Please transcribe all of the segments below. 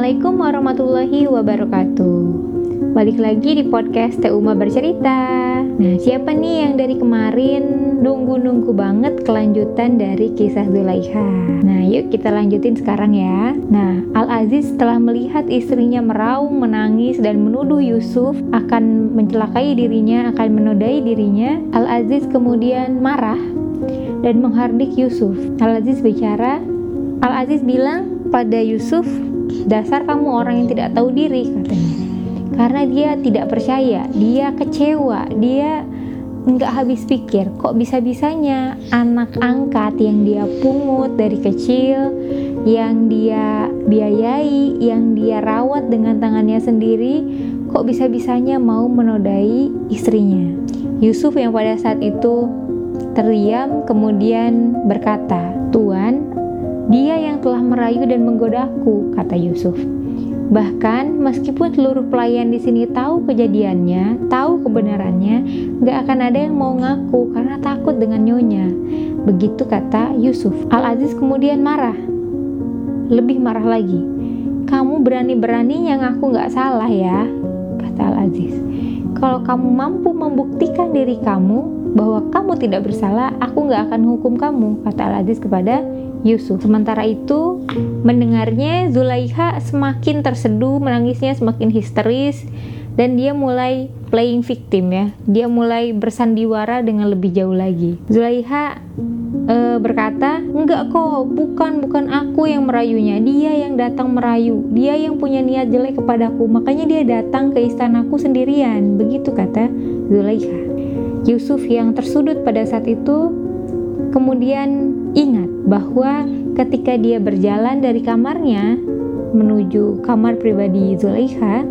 Assalamualaikum warahmatullahi wabarakatuh. Balik lagi di podcast Teh Uma Bercerita. Nah siapa nih yang dari kemarin nunggu-nunggu banget kelanjutan dari kisah Zulaikha? Nah yuk kita lanjutin sekarang ya. Nah Al-Aziz setelah melihat istrinya meraung, menangis dan menuduh Yusuf akan mencelakai dirinya, akan menodai dirinya. Al-Aziz kemudian marah dan menghardik Yusuf. Al-Aziz bicara Al-Aziz bilang pada Yusuf dasar kamu orang yang tidak tahu diri katanya karena dia tidak percaya, dia kecewa, dia nggak habis pikir kok bisa-bisanya anak angkat yang dia pungut dari kecil, yang dia biayai, yang dia rawat dengan tangannya sendiri, kok bisa-bisanya mau menodai istrinya. Yusuf yang pada saat itu terdiam kemudian berkata, "Tuan, dia yang telah merayu dan menggodaku," kata Yusuf. Bahkan meskipun seluruh pelayan di sini tahu kejadiannya, tahu kebenarannya, gak akan ada yang mau ngaku karena takut dengan nyonya. Begitu kata Yusuf. Al-Aziz kemudian marah. Lebih marah lagi. Kamu berani-beraninya ngaku gak salah ya, kata. Kalau kamu mampu membuktikan diri kamu bahwa kamu tidak bersalah, aku gak akan hukum kamu, kata Al-Aziz kepada Yusuf. Sementara itu, mendengarnya Zulaikha semakin terseduh, menangisnya semakin histeris dan dia mulai playing victim ya. Dia mulai bersandiwara dengan lebih jauh lagi. Zulaikha e, berkata, "Enggak kok, bukan bukan aku yang merayunya. Dia yang datang merayu. Dia yang punya niat jelek kepadaku. Makanya dia datang ke istanaku sendirian." Begitu kata Zulaikha. Yusuf yang tersudut pada saat itu kemudian ingat bahwa ketika dia berjalan dari kamarnya menuju kamar pribadi Zulaikha,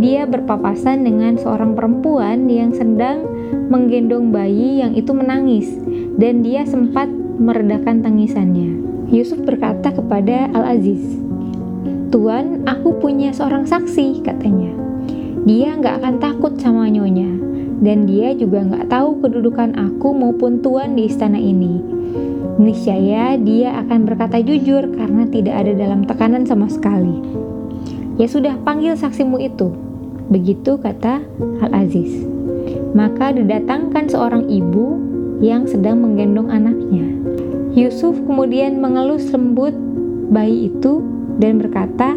dia berpapasan dengan seorang perempuan yang sedang menggendong bayi yang itu menangis dan dia sempat meredakan tangisannya. Yusuf berkata kepada Al-Aziz, Tuan, aku punya seorang saksi, katanya. Dia nggak akan takut sama nyonya, dan dia juga nggak tahu kedudukan aku maupun tuan di istana ini niscaya dia akan berkata jujur karena tidak ada dalam tekanan sama sekali. Ya sudah, panggil saksimu itu. Begitu kata Al-Aziz. Maka didatangkan seorang ibu yang sedang menggendong anaknya. Yusuf kemudian mengelus lembut bayi itu dan berkata,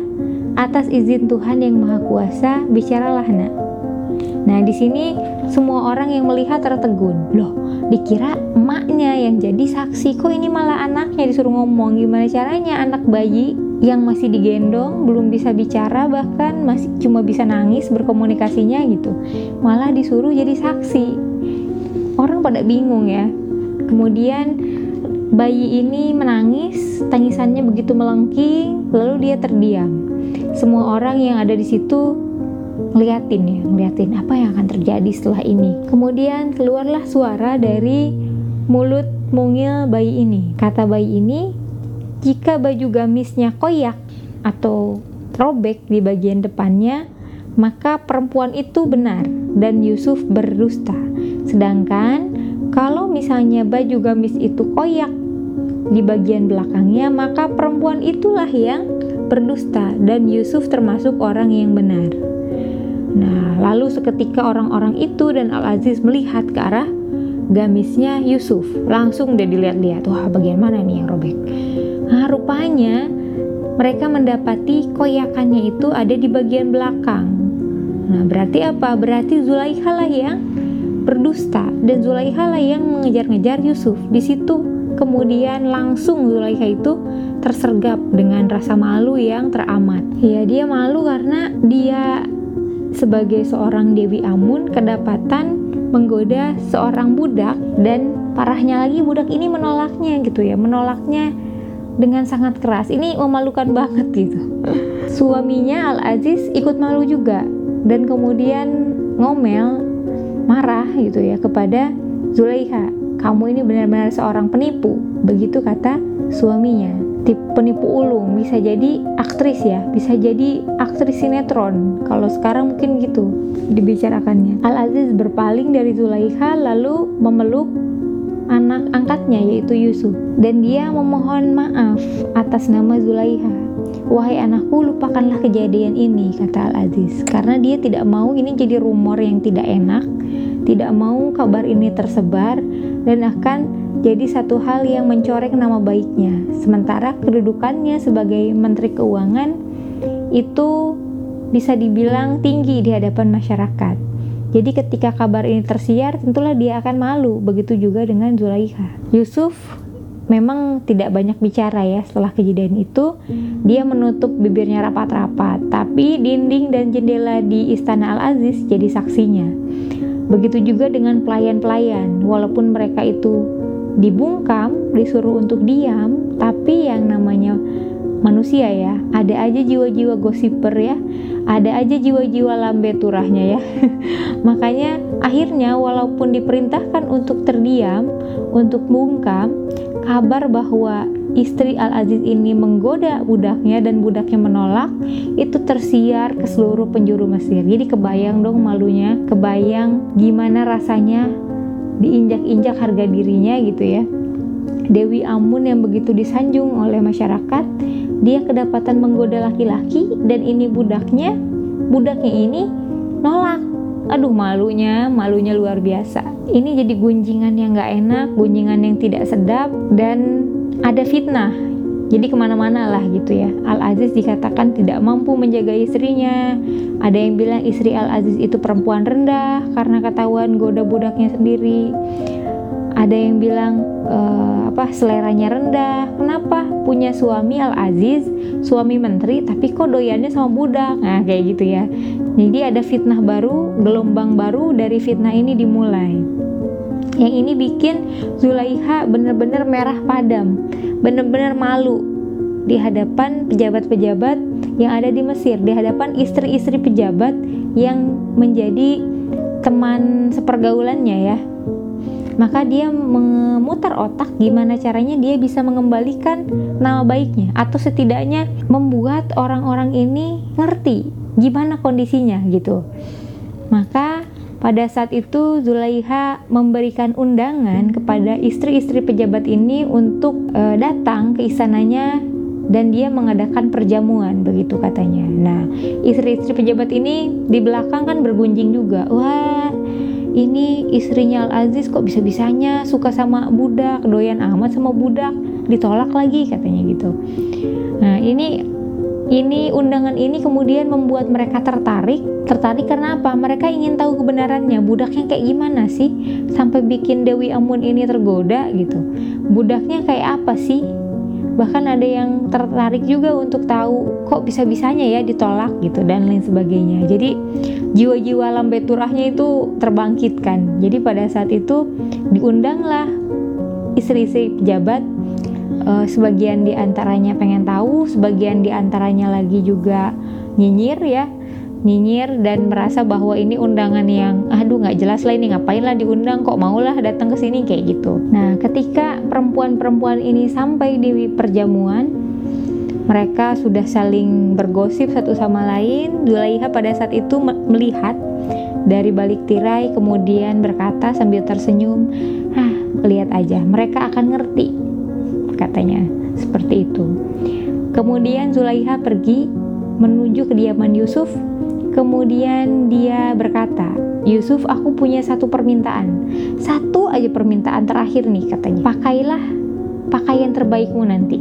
"Atas izin Tuhan yang Maha Kuasa, bicaralah, Nak." Nah, di sini semua orang yang melihat tertegun. Loh, dikira emaknya yang jadi saksi, kok ini malah anaknya disuruh ngomong. Gimana caranya anak bayi yang masih digendong, belum bisa bicara, bahkan masih cuma bisa nangis berkomunikasinya gitu. Malah disuruh jadi saksi. Orang pada bingung ya. Kemudian bayi ini menangis, tangisannya begitu melengking, lalu dia terdiam. Semua orang yang ada di situ ngeliatin ya, ngeliatin apa yang akan terjadi setelah ini. Kemudian keluarlah suara dari mulut mungil bayi ini. Kata bayi ini, jika baju gamisnya koyak atau robek di bagian depannya, maka perempuan itu benar dan Yusuf berdusta. Sedangkan kalau misalnya baju gamis itu koyak di bagian belakangnya, maka perempuan itulah yang berdusta dan Yusuf termasuk orang yang benar. Nah, lalu seketika orang-orang itu dan Al-Aziz melihat ke arah gamisnya Yusuf. Langsung dia dilihat-lihat, wah bagaimana nih yang robek. Nah, rupanya mereka mendapati koyakannya itu ada di bagian belakang. Nah, berarti apa? Berarti Zulaikha lah yang berdusta dan Zulaikha lah yang mengejar-ngejar Yusuf. Di situ kemudian langsung Zulaikha itu tersergap dengan rasa malu yang teramat. Ya, dia malu karena dia sebagai seorang Dewi Amun kedapatan menggoda seorang budak dan parahnya lagi budak ini menolaknya gitu ya menolaknya dengan sangat keras ini memalukan banget gitu suaminya Al Aziz ikut malu juga dan kemudian ngomel marah gitu ya kepada Zulaikha kamu ini benar-benar seorang penipu begitu kata suaminya. Tip penipu ulung bisa jadi aktris ya bisa jadi aktris sinetron kalau sekarang mungkin gitu dibicarakannya. Al Aziz berpaling dari Zulaikha lalu memeluk anak angkatnya yaitu Yusuf. Dan dia memohon maaf atas nama Zulaikha Wahai anakku, lupakanlah kejadian ini, kata Al-Aziz. Karena dia tidak mau ini jadi rumor yang tidak enak, tidak mau kabar ini tersebar, dan akan jadi satu hal yang mencoreng nama baiknya. Sementara kedudukannya sebagai Menteri Keuangan itu bisa dibilang tinggi di hadapan masyarakat. Jadi ketika kabar ini tersiar, tentulah dia akan malu. Begitu juga dengan Zulaikha. Yusuf memang tidak banyak bicara ya setelah kejadian itu. Dia menutup bibirnya rapat-rapat tapi dinding dan jendela di istana Al-Aziz jadi saksinya. Begitu juga dengan pelayan-pelayan walaupun mereka itu dibungkam disuruh untuk diam tapi yang namanya manusia ya. Ada aja jiwa-jiwa gosiper ya. Ada aja jiwa-jiwa lambe turahnya ya. Makanya akhirnya walaupun diperintahkan untuk terdiam untuk bungkam kabar bahwa istri Al-Aziz ini menggoda budaknya dan budaknya menolak itu tersiar ke seluruh penjuru Mesir. Jadi kebayang dong malunya kebayang gimana rasanya diinjak-injak harga dirinya gitu ya. Dewi Amun yang begitu disanjung oleh masyarakat dia kedapatan menggoda laki-laki dan ini budaknya budaknya ini nolak. Aduh malunya malunya luar biasa. Ini jadi gunjingan yang gak enak gunjingan yang tidak sedap dan ada fitnah. Jadi ke mana-mana lah gitu ya. Al-Aziz dikatakan tidak mampu menjaga istrinya. Ada yang bilang istri Al-Aziz itu perempuan rendah karena ketahuan goda budaknya sendiri ada yang bilang e, apa seleranya rendah. Kenapa? Punya suami Al Aziz suami menteri tapi kok doyannya sama budak? Nah kayak gitu ya. Jadi ada fitnah baru gelombang baru dari fitnah ini dimulai. Yang ini bikin Zulaiha bener-bener merah padam bener-bener malu di hadapan pejabat-pejabat yang ada di Mesir di hadapan istri-istri pejabat yang menjadi teman sepergaulannya ya maka dia memutar otak gimana caranya dia bisa mengembalikan nama baiknya atau setidaknya membuat orang-orang ini ngerti gimana kondisinya gitu. Maka pada saat itu Zulaiha memberikan undangan kepada istri-istri pejabat ini untuk e, datang ke istananya dan dia mengadakan perjamuan begitu katanya. Nah, istri-istri pejabat ini di belakang kan bergunjing juga. Wah, ini istrinya Al Aziz kok bisa bisanya suka sama budak doyan amat sama budak ditolak lagi katanya gitu. Nah ini ini undangan ini kemudian membuat mereka tertarik. Tertarik karena apa? Mereka ingin tahu kebenarannya. Budaknya kayak gimana sih? Sampai bikin Dewi Amun ini tergoda gitu. Budaknya kayak apa sih bahkan ada yang tertarik juga untuk tahu kok bisa-bisanya ya ditolak gitu dan lain sebagainya. Jadi jiwa-jiwa lambe turahnya itu terbangkitkan jadi pada saat itu diundanglah istri-istri pejabat uh, sebagian di antaranya pengen tahu sebagian di antaranya lagi juga nyinyir ya nyinyir dan merasa bahwa ini undangan yang aduh nggak jelas lah ini ngapain lah diundang kok maulah datang ke sini kayak gitu. Nah, ketika perempuan-perempuan ini sampai di perjamuan, mereka sudah saling bergosip satu sama lain. Zulaiha pada saat itu melihat dari balik tirai kemudian berkata sambil tersenyum, "Ah, lihat aja, mereka akan ngerti." katanya. Seperti itu. Kemudian Zulaiha pergi menuju kediaman Yusuf Kemudian dia berkata, Yusuf aku punya satu permintaan Satu aja permintaan terakhir nih katanya Pakailah pakaian terbaikmu nanti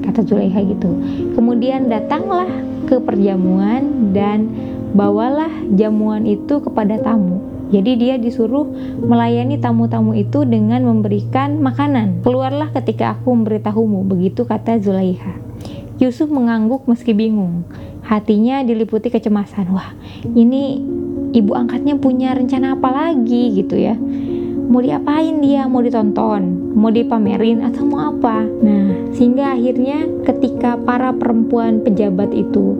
Kata Zulaiha gitu Kemudian datanglah ke perjamuan dan bawalah jamuan itu kepada tamu jadi dia disuruh melayani tamu-tamu itu dengan memberikan makanan. Keluarlah ketika aku memberitahumu, begitu kata Zulaiha. Yusuf mengangguk meski bingung. Hatinya diliputi kecemasan. Wah, ini ibu angkatnya punya rencana apa lagi gitu ya? Mau diapain dia? Mau ditonton? Mau dipamerin atau mau apa? Nah, sehingga akhirnya ketika para perempuan pejabat itu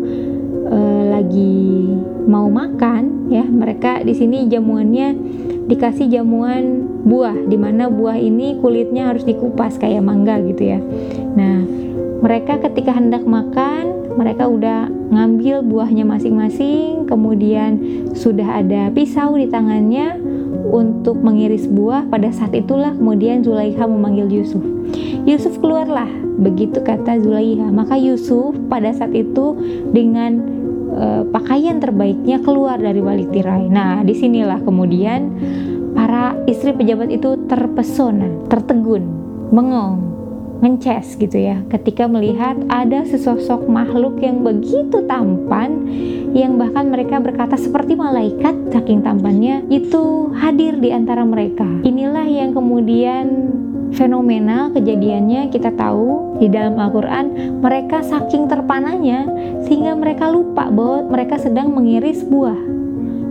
uh, lagi mau makan ya, mereka di sini jamuannya dikasih jamuan buah di mana buah ini kulitnya harus dikupas kayak mangga gitu ya. Nah, mereka ketika hendak makan mereka udah ngambil buahnya masing-masing, kemudian sudah ada pisau di tangannya untuk mengiris buah. Pada saat itulah kemudian Zulaikha memanggil Yusuf. Yusuf keluarlah begitu kata Zulaiha maka Yusuf pada saat itu dengan uh, pakaian terbaiknya keluar dari balik tirai nah di sinilah kemudian para istri pejabat itu terpesona tertegun bengong ngeces gitu ya. Ketika melihat ada sesosok makhluk yang begitu tampan yang bahkan mereka berkata seperti malaikat saking tampannya itu hadir di antara mereka. Inilah yang kemudian fenomena kejadiannya kita tahu di dalam Al-Quran. Mereka saking terpananya sehingga mereka lupa bahwa mereka sedang mengiris buah.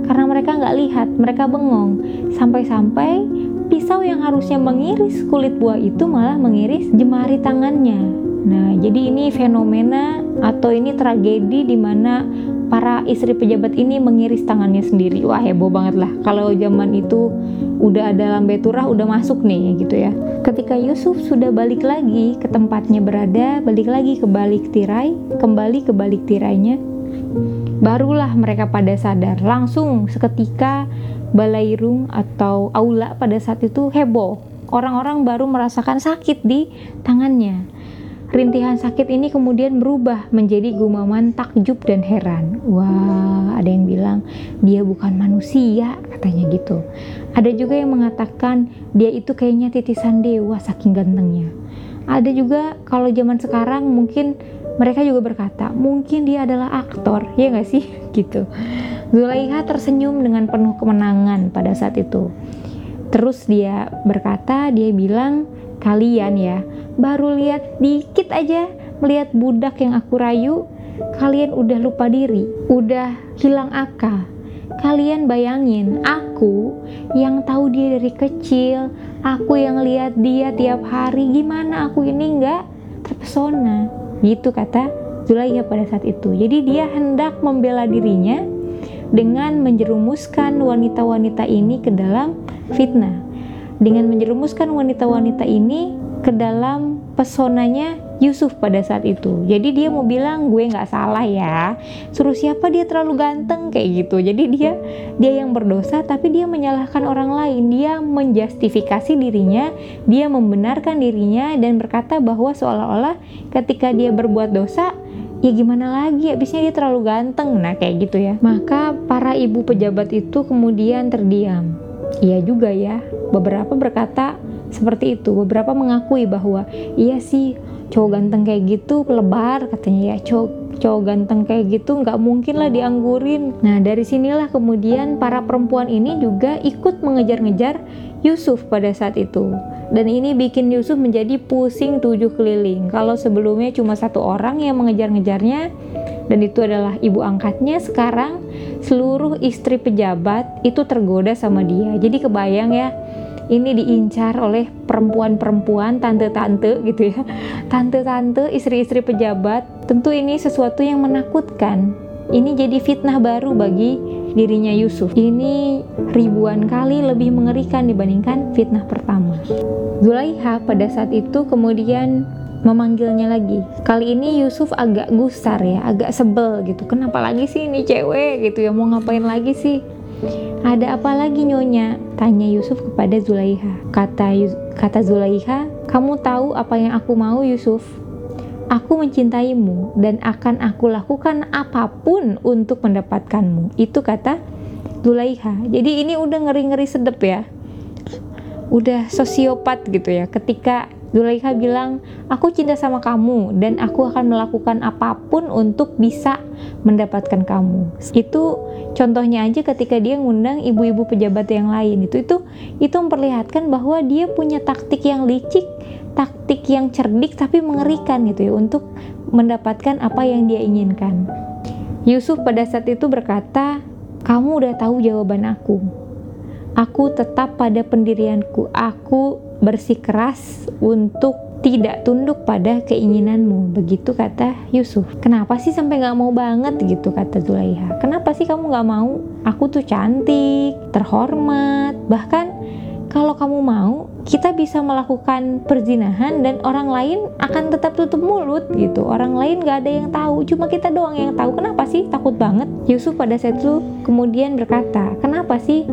Karena mereka nggak lihat mereka bengong. Sampai-sampai pisau yang harusnya mengiris kulit buah itu malah mengiris jemari tangannya. Nah, jadi ini fenomena atau ini tragedi di mana para istri pejabat ini mengiris tangannya sendiri. Wah, heboh banget lah. Kalau zaman itu udah ada lambe turah udah masuk nih gitu ya. Ketika Yusuf sudah balik lagi ke tempatnya berada, balik lagi ke balik tirai, kembali ke balik tirainya, barulah mereka pada sadar langsung seketika balairung atau aula pada saat itu heboh. Orang-orang baru merasakan sakit di tangannya. Rintihan sakit ini kemudian berubah menjadi gumaman takjub dan heran. Wah, ada yang bilang dia bukan manusia, katanya gitu. Ada juga yang mengatakan dia itu kayaknya titisan dewa saking gantengnya. Ada juga kalau zaman sekarang mungkin mereka juga berkata mungkin dia adalah aktor, ya nggak sih? Gitu. Zulaiha tersenyum dengan penuh kemenangan pada saat itu. Terus dia berkata, dia bilang, kalian ya, baru lihat dikit aja melihat budak yang aku rayu, kalian udah lupa diri, udah hilang akal. Kalian bayangin, aku yang tahu dia dari kecil, aku yang lihat dia tiap hari, gimana aku ini nggak terpesona? Gitu kata Zulaiha pada saat itu. Jadi dia hendak membela dirinya dengan menjerumuskan wanita-wanita ini ke dalam fitnah. Dengan menjerumuskan wanita-wanita ini ke dalam pesonanya Yusuf pada saat itu. Jadi dia mau bilang gue nggak salah ya. Suruh siapa dia terlalu ganteng kayak gitu. Jadi dia dia yang berdosa tapi dia menyalahkan orang lain. Dia menjustifikasi dirinya, dia membenarkan dirinya dan berkata bahwa seolah-olah ketika dia berbuat dosa ya gimana lagi abisnya dia terlalu ganteng nah kayak gitu ya maka para ibu pejabat itu kemudian terdiam iya juga ya beberapa berkata seperti itu beberapa mengakui bahwa iya sih cowok ganteng kayak gitu lebar katanya ya cowok cowok ganteng kayak gitu nggak mungkin lah dianggurin nah dari sinilah kemudian para perempuan ini juga ikut mengejar-ngejar Yusuf pada saat itu dan ini bikin Yusuf menjadi pusing tujuh keliling. Kalau sebelumnya cuma satu orang yang mengejar-ngejarnya, dan itu adalah ibu angkatnya, sekarang seluruh istri pejabat itu tergoda sama dia. Jadi kebayang ya, ini diincar oleh perempuan-perempuan, tante-tante gitu ya. Tante-tante, istri-istri pejabat, tentu ini sesuatu yang menakutkan. Ini jadi fitnah baru bagi dirinya Yusuf. Ini ribuan kali lebih mengerikan dibandingkan fitnah pertama. Zulaiha pada saat itu kemudian memanggilnya lagi. Kali ini Yusuf agak gusar ya, agak sebel gitu. Kenapa lagi sih ini cewek gitu ya, mau ngapain lagi sih? Ada apa lagi nyonya? Tanya Yusuf kepada Zulaiha. Kata kata Zulaiha, kamu tahu apa yang aku mau Yusuf? Aku mencintaimu dan akan aku lakukan apa pun untuk mendapatkanmu. Itu kata Zulaiha. Jadi ini udah ngeri-ngeri sedep ya. Udah sosiopat gitu ya. Ketika Zulaiha bilang, aku cinta sama kamu dan aku akan melakukan apa pun untuk bisa mendapatkan kamu. Itu contohnya aja ketika dia ngundang ibu-ibu pejabat yang lain. Itu itu itu memperlihatkan bahwa dia punya taktik yang licik taktik yang cerdik tapi mengerikan gitu ya untuk mendapatkan apa yang dia inginkan. Yusuf pada saat itu berkata, "Kamu udah tahu jawaban aku. Aku tetap pada pendirianku. Aku bersikeras untuk tidak tunduk pada keinginanmu." Begitu kata Yusuf. "Kenapa sih sampai nggak mau banget?" gitu kata Zulaiha. "Kenapa sih kamu nggak mau? Aku tuh cantik, terhormat, bahkan kalau kamu mau, kita bisa melakukan perzinahan dan orang lain akan tetap tutup mulut gitu. Orang lain gak ada yang tahu, cuma kita doang yang tahu. Kenapa sih takut banget? Yusuf pada saat itu kemudian berkata, kenapa sih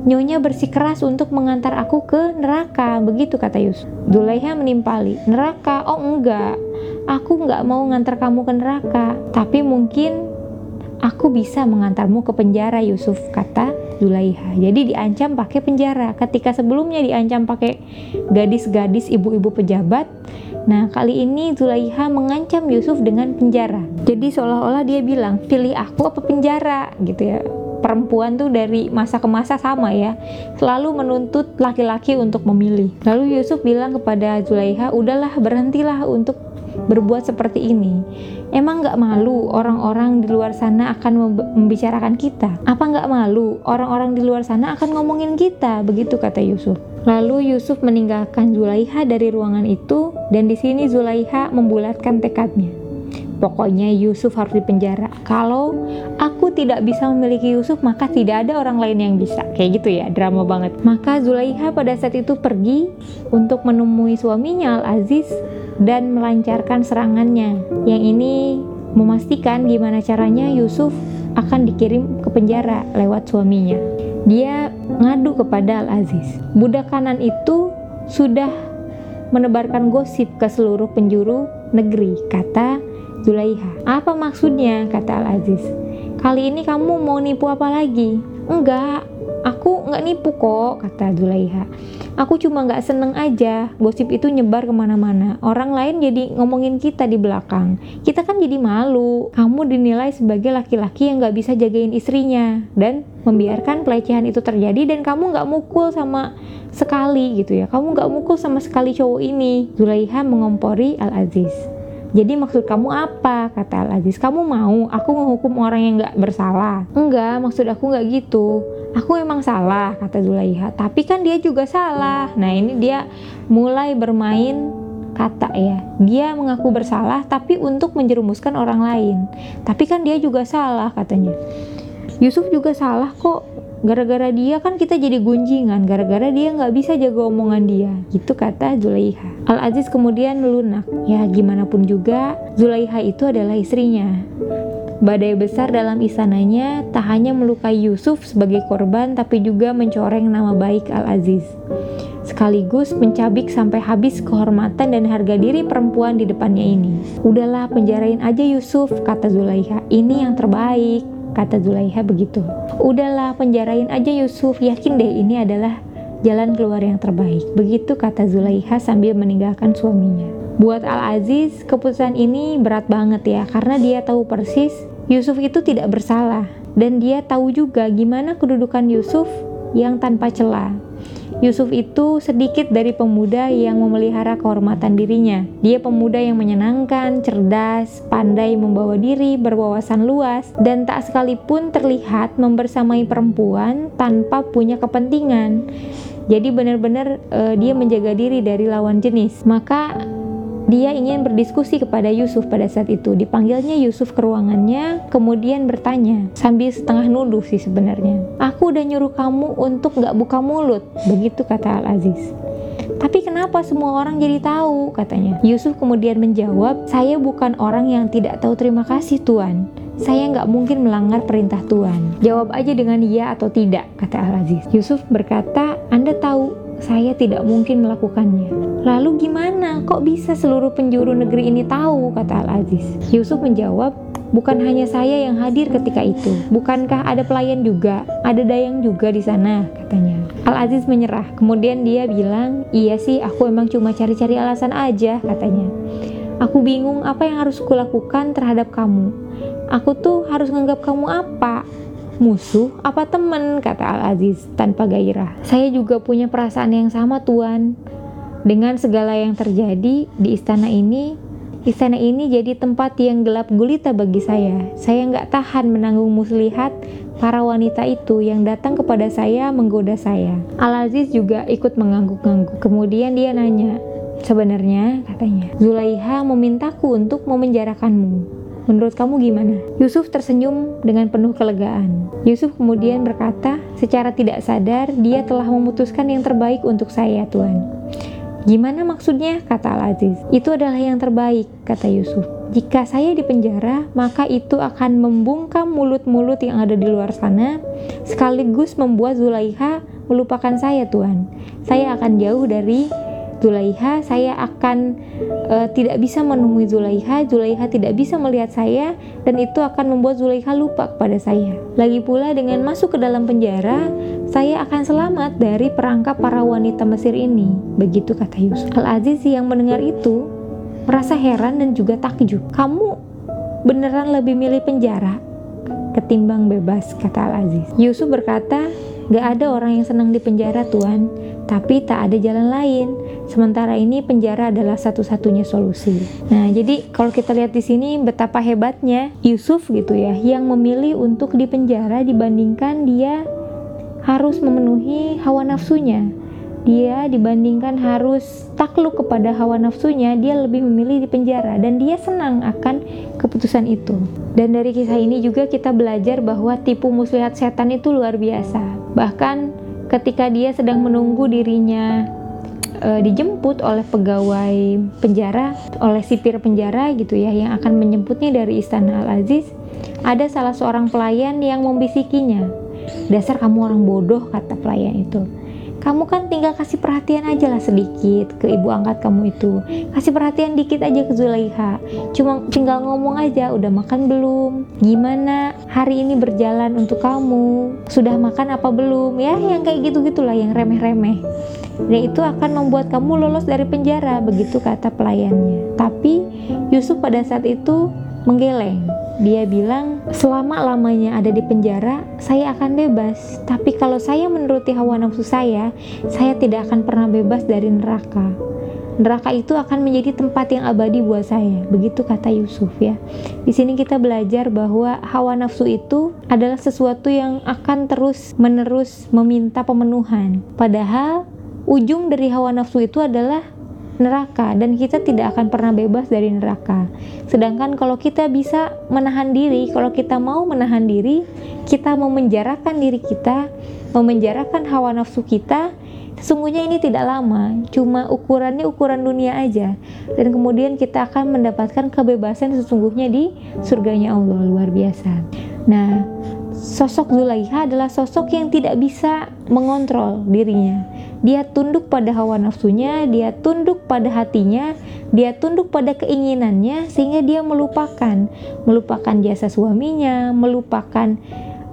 Nyonya bersikeras untuk mengantar aku ke neraka, begitu kata Yusuf. Zulaiha menimpali, neraka? Oh enggak, aku nggak mau ngantar kamu ke neraka, tapi mungkin aku bisa mengantarmu ke penjara Yusuf, kata Zulaiha. Jadi diancam pakai penjara. Ketika sebelumnya diancam pakai gadis-gadis ibu-ibu pejabat, nah kali ini Zulaiha mengancam Yusuf dengan penjara. Jadi seolah-olah dia bilang, pilih aku apa penjara gitu ya perempuan tuh dari masa ke masa sama ya. Selalu menuntut laki-laki untuk memilih. Lalu Yusuf bilang kepada Zulaiha udahlah berhentilah untuk berbuat seperti ini. Emang nggak malu orang-orang di luar sana akan membicarakan kita? Apa nggak malu orang-orang di luar sana akan ngomongin kita? Begitu kata Yusuf. Lalu Yusuf meninggalkan Zulaiha dari ruangan itu dan di sini Zulaiha membulatkan tekadnya. Pokoknya Yusuf harus dipenjara. Kalau aku tidak bisa memiliki Yusuf, maka tidak ada orang lain yang bisa. Kayak gitu ya, drama banget. Maka Zulaiha pada saat itu pergi untuk menemui suaminya Al-Aziz dan melancarkan serangannya. Yang ini memastikan gimana caranya Yusuf akan dikirim ke penjara lewat suaminya. Dia ngadu kepada Al-Aziz. Budak kanan itu sudah menebarkan gosip ke seluruh penjuru negeri, kata Zulaiha. Apa maksudnya? kata Al-Aziz. Kali ini kamu mau nipu apa lagi? Enggak, aku enggak nipu kok, kata Zulaiha. Aku cuma nggak seneng aja, gosip itu nyebar ke mana-mana. Orang lain jadi ngomongin kita di belakang. Kita kan jadi malu. Kamu dinilai sebagai laki-laki yang nggak bisa jagain istrinya. Dan membiarkan pelecehan itu terjadi dan kamu nggak mukul sama sekali gitu ya. Kamu nggak mukul sama sekali cowok ini. Zulaiha mengompori Al-Aziz. Jadi maksud kamu apa? Kata Al Aziz. Kamu mau aku menghukum orang yang gak bersalah? Enggak, maksud aku gak gitu. Aku emang salah, kata Zulaiha. Tapi kan dia juga salah. Nah ini dia mulai bermain kata ya. Dia mengaku bersalah tapi untuk menjerumuskan orang lain. Tapi kan dia juga salah katanya. Yusuf juga salah kok gara-gara dia kan kita jadi gunjingan gara-gara dia nggak bisa jaga omongan dia gitu kata Zulaiha Al Aziz kemudian lunak ya gimana pun juga Zulaiha itu adalah istrinya Badai besar dalam istananya tak hanya melukai Yusuf sebagai korban tapi juga mencoreng nama baik Al-Aziz. Sekaligus mencabik sampai habis kehormatan dan harga diri perempuan di depannya ini. Udahlah penjarain aja Yusuf, kata Zulaiha. Ini yang terbaik kata Zulaiha begitu. Udahlah penjarain aja Yusuf, yakin deh ini adalah jalan keluar yang terbaik. Begitu kata Zulaiha sambil meninggalkan suaminya. Buat Al-Aziz, keputusan ini berat banget ya, karena dia tahu persis Yusuf itu tidak bersalah. Dan dia tahu juga gimana kedudukan Yusuf yang tanpa celah. Yusuf itu sedikit dari pemuda yang memelihara kehormatan dirinya. Dia pemuda yang menyenangkan, cerdas, pandai membawa diri, berwawasan luas, dan tak sekalipun terlihat membersamai perempuan tanpa punya kepentingan. Jadi benar-benar uh, dia menjaga diri dari lawan jenis. Maka dia ingin berdiskusi kepada Yusuf pada saat itu. Dipanggilnya Yusuf ke ruangannya, kemudian bertanya sambil setengah nuduh sih sebenarnya. Aku udah nyuruh kamu untuk gak buka mulut, begitu kata Al Aziz. Tapi kenapa semua orang jadi tahu? katanya. Yusuf kemudian menjawab, saya bukan orang yang tidak tahu terima kasih Tuan. Saya nggak mungkin melanggar perintah Tuhan. Jawab aja dengan iya atau tidak, kata Al-Aziz. Yusuf berkata, Anda tahu saya tidak mungkin melakukannya. Lalu gimana? Kok bisa seluruh penjuru negeri ini tahu? kata Al-Aziz. Yusuf menjawab, Bukan hanya saya yang hadir ketika itu. Bukankah ada pelayan juga? Ada dayang juga di sana, katanya. Al-Aziz menyerah. Kemudian dia bilang, iya sih aku emang cuma cari-cari alasan aja, katanya. Aku bingung apa yang harus kulakukan terhadap kamu. Aku tuh harus nganggap kamu apa? Musuh apa teman kata Al-Aziz tanpa gairah. Saya juga punya perasaan yang sama tuan. Dengan segala yang terjadi di istana ini istana ini jadi tempat yang gelap gulita bagi saya. Saya nggak tahan menanggung muslihat para wanita itu yang datang kepada saya menggoda saya. Al-Aziz juga ikut mengangguk-angguk. Kemudian dia nanya Sebenarnya, katanya, Zulaiha memintaku untuk memenjarakanmu. Menurut kamu gimana? Yusuf tersenyum dengan penuh kelegaan. Yusuf kemudian berkata, secara tidak sadar dia telah memutuskan yang terbaik untuk saya, Tuhan. Gimana maksudnya? kata Al-Aziz. Itu adalah yang terbaik, kata Yusuf. Jika saya di penjara, maka itu akan membungkam mulut-mulut yang ada di luar sana, sekaligus membuat Zulaiha melupakan saya Tuhan. Saya akan jauh dari Zulaiha, saya akan uh, tidak bisa menemui Zulaiha, Zulaiha tidak bisa melihat saya dan itu akan membuat Zulaiha lupa kepada saya. Lagi pula dengan masuk ke dalam penjara, saya akan selamat dari perangkap para wanita Mesir ini. Begitu kata Yusuf. Al-Aziz yang mendengar itu merasa heran dan juga takjub. Kamu beneran lebih milih penjara ketimbang bebas, kata Al-Aziz. Yusuf berkata, Gak ada orang yang senang di penjara, Tuhan, tapi tak ada jalan lain. Sementara ini penjara adalah satu-satunya solusi. Nah, jadi kalau kita lihat di sini betapa hebatnya Yusuf gitu ya, yang memilih untuk di penjara dibandingkan dia harus memenuhi hawa nafsunya dia dibandingkan harus takluk kepada hawa nafsunya, dia lebih memilih di penjara dan dia senang akan keputusan itu. Dan dari kisah ini juga kita belajar bahwa tipu muslihat setan itu luar biasa. Bahkan ketika dia sedang menunggu dirinya e, dijemput oleh pegawai penjara, oleh sipir penjara gitu ya yang akan menjemputnya dari istana Al-Aziz, ada salah seorang pelayan yang membisikinya. Dasar kamu orang bodoh kata pelayan itu kamu kan tinggal kasih perhatian aja lah sedikit ke ibu angkat kamu itu. Kasih perhatian dikit aja ke Zulaiha. Cuma tinggal ngomong aja udah makan belum? Gimana? Hari ini berjalan untuk kamu. Sudah makan apa belum? Ya yang kayak gitu gitulah yang remeh-remeh. Dan itu akan membuat kamu lolos dari penjara begitu kata pelayannya. Tapi Yusuf pada saat itu menggeleng. Dia bilang, selama lamanya ada di penjara, saya akan bebas. Tapi kalau saya menuruti hawa nafsu saya, saya tidak akan pernah bebas dari neraka. Neraka itu akan menjadi tempat yang abadi buat saya. Begitu kata Yusuf ya. Di sini kita belajar bahwa hawa nafsu itu adalah sesuatu yang akan terus menerus meminta pemenuhan. Padahal ujung dari hawa nafsu itu adalah neraka dan kita tidak akan pernah bebas dari neraka. Sedangkan kalau kita bisa menahan diri, kalau kita mau menahan diri, kita memenjarakan diri kita, memenjarakan hawa nafsu kita, sesungguhnya ini tidak lama, cuma ukurannya ukuran dunia aja. Dan kemudian kita akan mendapatkan kebebasan sesungguhnya di surganya Allah luar biasa. Nah, sosok Zulaiha adalah sosok yang tidak bisa mengontrol dirinya dia tunduk pada hawa nafsunya, dia tunduk pada hatinya, dia tunduk pada keinginannya sehingga dia melupakan melupakan jasa suaminya, melupakan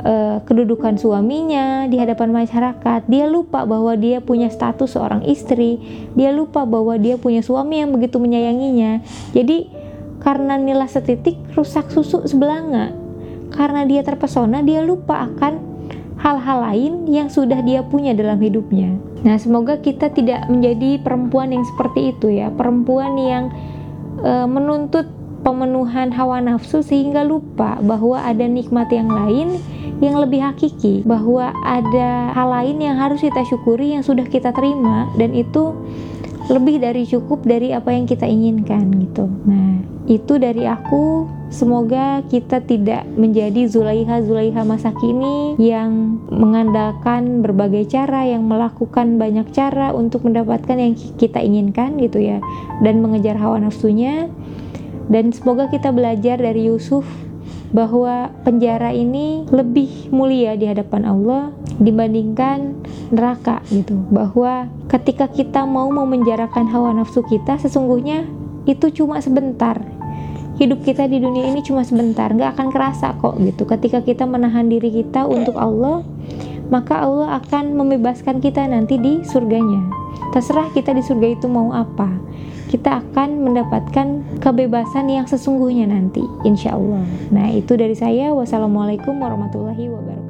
uh, kedudukan suaminya di hadapan masyarakat. Dia lupa bahwa dia punya status seorang istri, dia lupa bahwa dia punya suami yang begitu menyayanginya. Jadi karena nilai setitik rusak susu sebelanga. Karena dia terpesona, dia lupa akan hal-hal lain yang sudah dia punya dalam hidupnya. Nah, semoga kita tidak menjadi perempuan yang seperti itu ya, perempuan yang e, menuntut pemenuhan hawa nafsu sehingga lupa bahwa ada nikmat yang lain yang lebih hakiki, bahwa ada hal lain yang harus kita syukuri yang sudah kita terima dan itu lebih dari cukup dari apa yang kita inginkan gitu. Nah, itu dari aku. Semoga kita tidak menjadi Zulaiha-Zulaiha masa kini yang mengandalkan berbagai cara, yang melakukan banyak cara untuk mendapatkan yang kita inginkan gitu ya, dan mengejar hawa nafsunya. Dan semoga kita belajar dari Yusuf bahwa penjara ini lebih mulia di hadapan Allah dibandingkan neraka gitu. Bahwa ketika kita mau memenjarakan hawa nafsu kita sesungguhnya itu cuma sebentar. Hidup kita di dunia ini cuma sebentar nggak akan kerasa kok gitu. Ketika kita menahan diri kita untuk Allah maka Allah akan membebaskan kita nanti di surganya. Terserah kita di surga itu mau apa kita akan mendapatkan kebebasan yang sesungguhnya nanti insya Allah. Nah itu dari saya. Wassalamualaikum warahmatullahi wabarakatuh